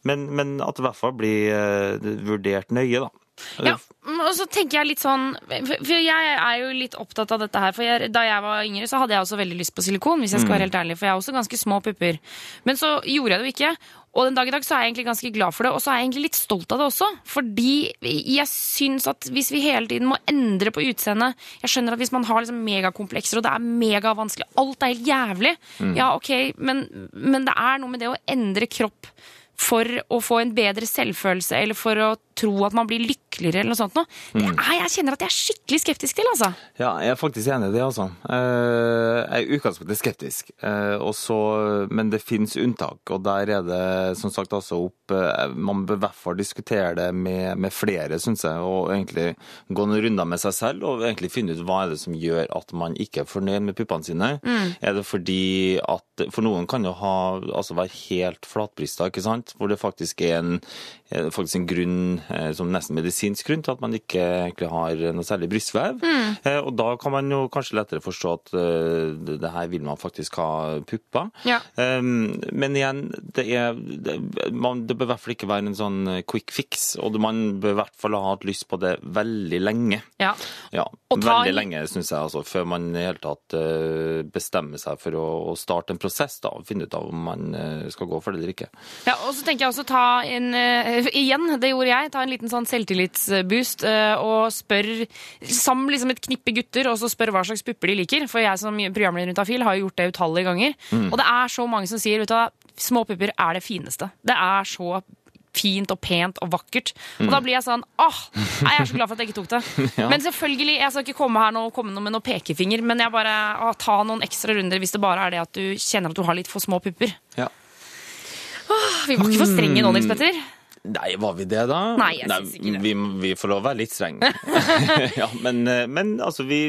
D: men, men at det i hvert fall blir eh, vurdert nøye. da.
B: Ja, mm, og så tenker jeg litt sånn For jeg er jo litt opptatt av dette her. For jeg, da jeg var yngre, så hadde jeg også veldig lyst på silikon. Hvis jeg skal være helt ærlig For jeg har også ganske små pupper. Men så gjorde jeg det jo ikke. Og den dag i dag så er jeg egentlig ganske glad for det, og så er jeg egentlig litt stolt av det også. Fordi jeg syns at hvis vi hele tiden må endre på utseendet Jeg skjønner at hvis man har liksom megakomplekser, og det er megavanskelig, alt er helt jævlig, ja ok, men, men det er noe med det å endre kropp for å få en bedre selvfølelse, eller for å tro at man blir lykkeligere, eller noe sånt noe. Det er, jeg kjenner at jeg er skikkelig skeptisk til, altså.
D: Ja, jeg er faktisk enig i det, altså. Eh, Jeg er utgangspunktet skeptisk, Også, men det finnes unntak. Og der er det som sagt altså opp eh, Man bør i hvert fall diskutere det med, med flere, syns jeg. Og egentlig gå noen runder med seg selv og egentlig finne ut hva er det som gjør at man ikke er fornøyd med puppene sine. Er det fordi at For noen kan jo ha, altså være helt flatbrista, ikke sant? Hvor det faktisk er en, er faktisk en grunn, eh, som nesten medisinsk grunn, til at man ikke egentlig har noe særlig brystvev. Mm. Og da kan man jo kanskje lettere forstå at eh, det det her vil man faktisk ha pupper.
B: Ja.
D: Um, Men igjen, det, er, det, man, det bør i hvert fall ikke være en sånn quick fix, og man bør i hvert fall ha hatt lyst på det veldig lenge.
B: Ja.
D: Ja, veldig
B: en-
D: lenge, syns jeg, altså, før man i hele tatt eh, bestemmer seg for å, starte en prosess da, og finne ut av om man eh, skal gå for det eller ikke.
B: Ja, og så tenker jeg også ta en eh, Igjen, det gjorde jeg. Ta en liten sånn selvtillitsboost eh, og spør Sam liksom et knippe gutter, og så spør hva slags pupper de liker. For jeg som programleder rundt Afil har jo gjort det utallige ganger. Og det er så mange som sier vet du små pupper er det fineste. Det er så fint og pent og vakkert. Og da blir jeg sånn åh, nei, jeg er så glad for at jeg ikke tok det. Men selvfølgelig, jeg skal ikke komme her nå og komme noe med noen pekefinger, men jeg bare å, ta noen ekstra runder hvis det bare er det at du kjenner at du har litt for små pupper.
D: Ja.
B: Vi var ikke for strenge nå, Nils Petter.
D: Nei, var vi det, da?
B: Nei, jeg synes ikke det.
D: Vi, vi får lov å være litt strenge. ja, men, men altså, vi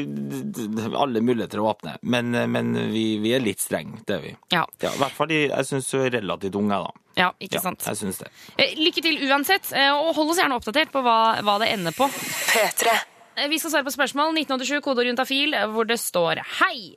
D: Alle muligheter å åpne. Men, men vi, vi er litt strenge, det er vi.
B: Ja.
D: Ja, I hvert fall jeg syns du er relativt ung, jeg, da.
B: Ja, ikke
D: Ja,
B: sant.
D: jeg synes det.
B: Eh, Lykke til uansett, eh, og hold oss gjerne oppdatert på hva, hva det ender på. Petre. Vi skal svare på spørsmål 1987, kodeord juntafil, eh, hvor det står Hei!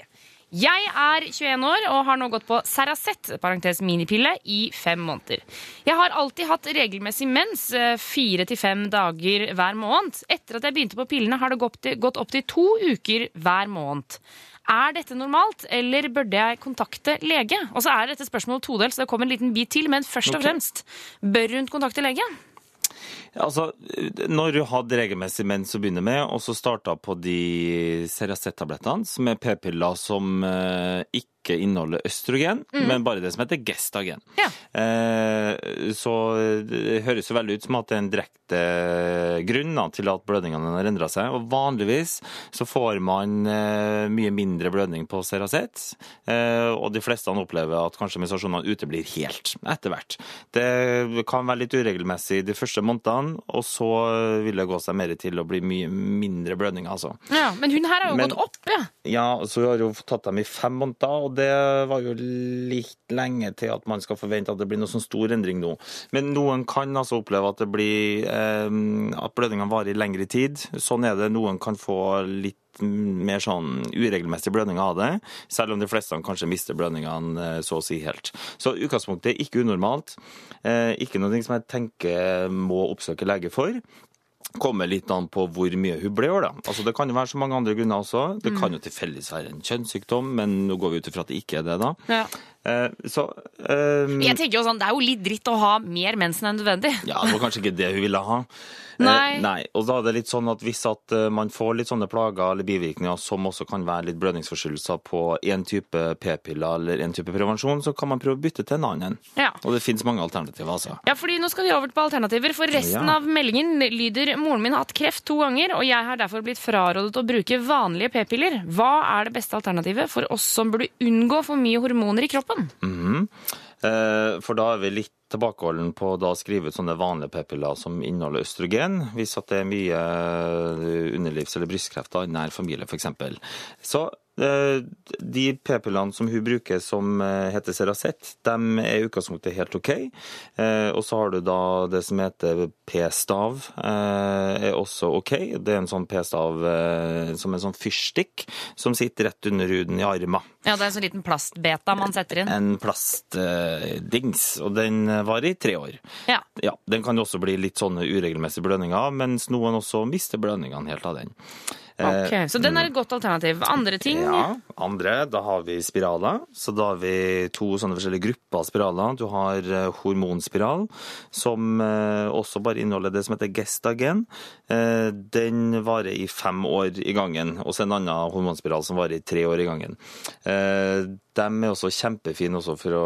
B: Jeg er 21 år og har nå gått på Ceracet, parentes minipille, i fem måneder. Jeg har alltid hatt regelmessig mens, eh, fire til fem dager hver måned. Etter at jeg begynte på pillene, har det gått opptil opp til to uker hver måned. Er dette normalt, eller burde jeg kontakte lege? Og så er dette spørsmålet todelt, så det kommer en liten bit til, men først og fremst, bør hun kontakte lege?
D: Altså, når du hadde regelmessig mens å begynne med, og så starta på de Ceracet-tablettene, som er p-piller som eh, ikke inneholder østrogen, men bare det som heter gestagen.
B: Ja.
D: Eh, så det høres jo veldig ut som at det er en direkte grunn da, til at blødningene har endra seg. Og vanligvis så får man eh, mye mindre blødning på Ceracet, eh, og de fleste opplever at kanskje menstruasjonene uteblir helt etter hvert. Det kan være litt uregelmessig de første månedene, og så vil det gå seg mer til å bli mye mindre blødning, altså.
B: Ja, men hun her har jo
D: Men-
B: gått opp, ja.
D: Ja, så hun har jo tatt dem i fem måneder, og det var jo litt lenge til at man skal forvente at det blir noe sånn stor endring nå. Men noen kan altså oppleve at det eh, at blødningene varer i lengre tid. Sånn er det. Noen kan få litt mer sånn uregelmessige blødninger av det, selv om de fleste kanskje mister blødningene eh, så å si helt. Så utgangspunktet er ikke unormalt. Eh, ikke noe som jeg tenker må oppsøke lege for kommer litt an på hvor mye hun blør. da. Altså, det kan jo være så mange andre grunner også. Det kan jo tilfeldigvis være en kjønnssykdom, men nå går vi ut ifra at det ikke er det, da.
B: Ja.
D: Eh, så um,
B: Jeg tenker jo sånn, Det er jo litt dritt å ha mer mensen enn nødvendig.
D: Ja, det var kanskje ikke det hun ville ha. Eh,
B: Nei.
D: nei. Og da er det litt sånn at hvis at eh, man får litt sånne plager eller bivirkninger som også kan være litt blødningsforstyrrelser på én type p-piller eller en type prevensjon, så kan man prøve å bytte til en annen.
B: Ja.
D: Og det finnes mange alternativer, altså.
B: Ja, fordi Nå skal vi over på alternativer, for resten
D: Ja.
B: av meldingen lyder moren min har hatt kreft to ganger, og jeg har derfor blitt frarådet å bruke vanlige p-piller. Hva er det beste alternativet for oss som burde unngå for mye hormoner i kroppen?
D: Mhm. Eh, For da er vi litt tilbakeholden på å skrive ut sånne vanlige p-piller som inneholder østrogen, hvis det er mye eh, underlivs- eller brystkreft i nær familie f.eks. Så de p-pillene som hun bruker som eh, heter Ceracet, de er i utgangspunktet helt OK. Eh, Og så har du da det som heter p-stav, eh, er også OK. Det er en sånn p-stav eh, som en sånn fyrstikk som sitter rett under huden i armen
B: Ja, Det er en sånn liten plastbeta man setter inn.
D: en plastdings, og den varer i tre år.
B: Ja.
D: Ja, Den kan jo også bli litt sånne uregelmessige blødninger, mens noen også mister blødningene helt av den.
B: Ok, Så den er et godt alternativ. Andre ting?
D: Ja, andre, da har vi spiraler. Så da har vi to sånne forskjellige grupper av spiraler. Du har eh, hormonspiral, som eh, også bare inneholder det som heter gestagen. Eh, Den varer i fem år i gangen. Og så en annen hormonspiral som varer i tre år i gangen. De er også kjempefine også for å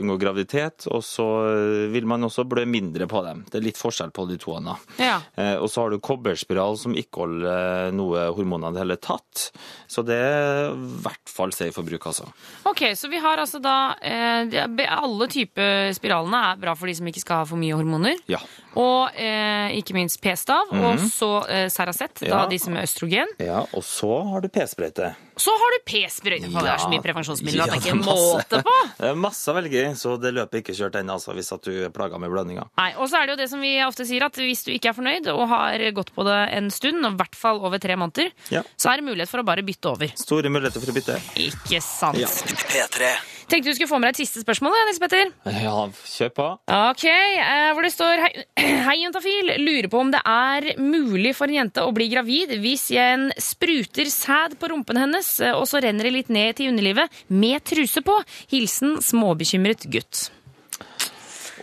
D: unngå graviditet, og så vil man også blø mindre på dem. Det er litt forskjell på de to.
B: Ja.
D: Og så har du kobberspiral som ikke holder noe hormoner i det hele tatt. Så det hvert fall safe for bruk, altså.
B: Ok, Så vi har altså da eh, Alle typer spiralene er bra for de som ikke skal ha for mye hormoner.
D: Ja.
B: Og eh, ikke minst p-stav. Og så eh, Ceracet, da
D: de
B: som er østrogen.
D: ja. Og så har du p-sprøyte.
B: Så har du p-sprøyte. Det er så mye prevensjonsmidler at det er ikke
D: Ja,
B: måte på!
D: Det er masse å velge i, så det løpet er ikke kjørt ennå, altså, hvis at du er plaga med blødninger.
B: Nei, Og så er det jo det som vi ofte sier, at hvis du ikke er fornøyd og har gått på det en stund, og i hvert fall over tre måneder,
D: Ja.
B: så er det mulighet for å bare bytte over.
D: Store muligheter for å bytte.
B: Ikke sant?
D: Ja.
E: P3.
B: Tenkte du skulle få med deg et siste spørsmål, Nils Petter.
D: Ja, kjør på.
B: Ok, eh, hvor det står Hei, hei juntafil, lurer på om det er mulig for en jente å bli gravid hvis en spruter sæd på rumpen hennes, eh, og så renner det litt ned til underlivet med truse på. Hilsen småbekymret gutt.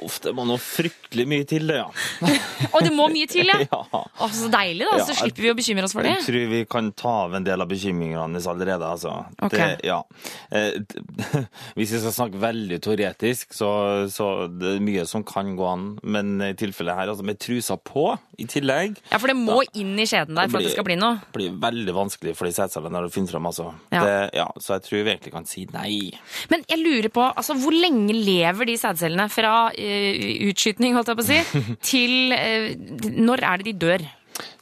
D: Uff, det må noe fryktelig mye til, det, ja.
B: Og det må mye til, ja.
D: ja.
B: Å, så deilig, da. Så
D: Ja,
B: slipper vi å bekymre oss for det.
D: Jeg tror vi kan ta av en del av bekymringene allerede. Altså.
B: Okay.
D: Det, ja. Eh, Hvis vi skal snakke veldig teoretisk, så, så det er mye som kan gå an. Men i tilfellet her, altså med trusa på i tillegg,
B: Ja, for det må inn i skjeden der for at det skal bli noe.
D: Det blir veldig vanskelig for de sædcellene når det finner fram. Altså.
B: Ja.
D: Det, ja, så jeg tror vi egentlig kan si nei.
B: Men jeg lurer på, altså, hvor lenge lever de sædcellene fra uh, utskytning, holdt jeg på å si, til eh, Når er det de dør?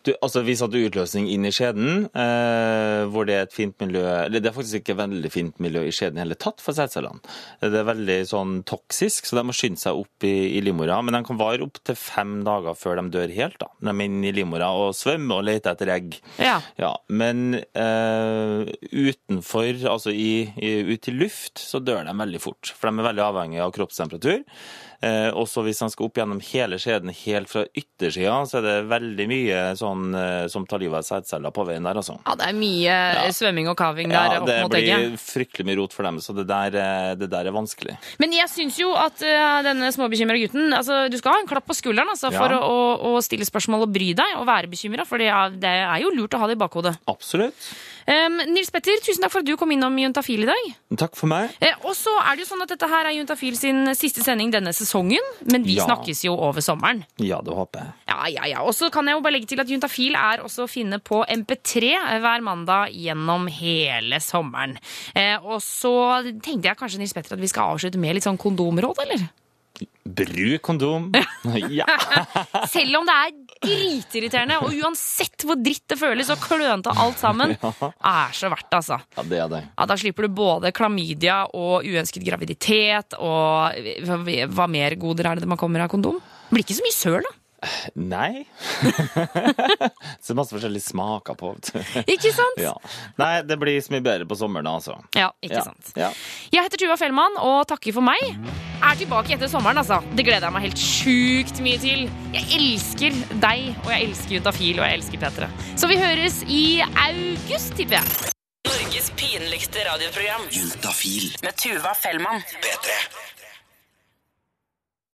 D: Du, altså Vi satte utløsning inn i skjeden, eh, hvor det er et fint miljø Eller det er faktisk ikke veldig fint miljø i skjeden i hele tatt for sædcellene. Det er veldig sånn toksisk, så de må skynde seg opp i, i livmora. Men de kan vare opp til fem dager før de dør helt. da. De er inne i livmora og svømmer og leter etter egg.
B: Ja.
D: Ja, Men eh, utenfor, altså i, i, ut i luft, så dør de veldig fort. For de er veldig avhengige av kroppstemperatur. Eh, også hvis han skal opp gjennom hele skjeden helt fra yttersida, så er det veldig mye sånn eh, som tar livet av sædceller på veien der, altså.
B: Ja, det er mye ja. svømming og kaving der
D: Ja,
B: opp
D: det
B: mot egget.
D: blir fryktelig mye rot for dem, så det der, eh, det der er vanskelig.
B: Men jeg syns jo at uh, denne småbekymra gutten altså, Du skal ha en klapp på skulderen altså,
D: Ja.
B: for å, å, å stille spørsmål og bry deg og være bekymra, for det er, det er jo lurt å ha det i bakhodet.
D: Absolutt.
B: Um, Nils Petter, tusen takk for at du kom innom Juntafil i dag.
D: Takk for meg.
B: Eh, og så er det jo sånn at Dette her er Juntafil sin siste sending denne sesongen, men vi
D: Ja.
B: snakkes jo over sommeren.
D: Ja, det håper jeg.
B: Ja, ja, ja. Og så kan jeg jo bare legge til at Juntafil er også å finne på MP3 hver mandag gjennom hele sommeren. Eh, og så tenkte jeg kanskje Nils Petter, at vi skal avslutte med litt sånn kondområd, eller?
D: Bruk kondom. Ja.
B: Selv om det er dritirriterende, og uansett hvor dritt det føles og klønete alt sammen, er så verdt det, altså.
D: ja, det er det.
B: Ja, da slipper du både klamydia og uønsket graviditet og hva mer goder er det man kommer av kondom? Det blir ikke så mye søl, da.
D: Nei. så masse forskjellige smaker på.
B: Ikke sant?
D: Ja. Nei, det blir så mye bedre på sommeren, altså.
B: Ja, ikke
D: Ja.
B: sant.
D: Ja.
B: Jeg heter Tuva Fellmann og takker for meg. Er tilbake etter sommeren, altså. Det gleder jeg meg helt sjukt mye til. Jeg elsker deg, og jeg elsker Juntafil, og jeg elsker Petre. Så vi høres i august, tipper jeg.
A: Norges pinligste radioprogram
E: Juntafil.
A: med Tuva Fellmann.
E: P3.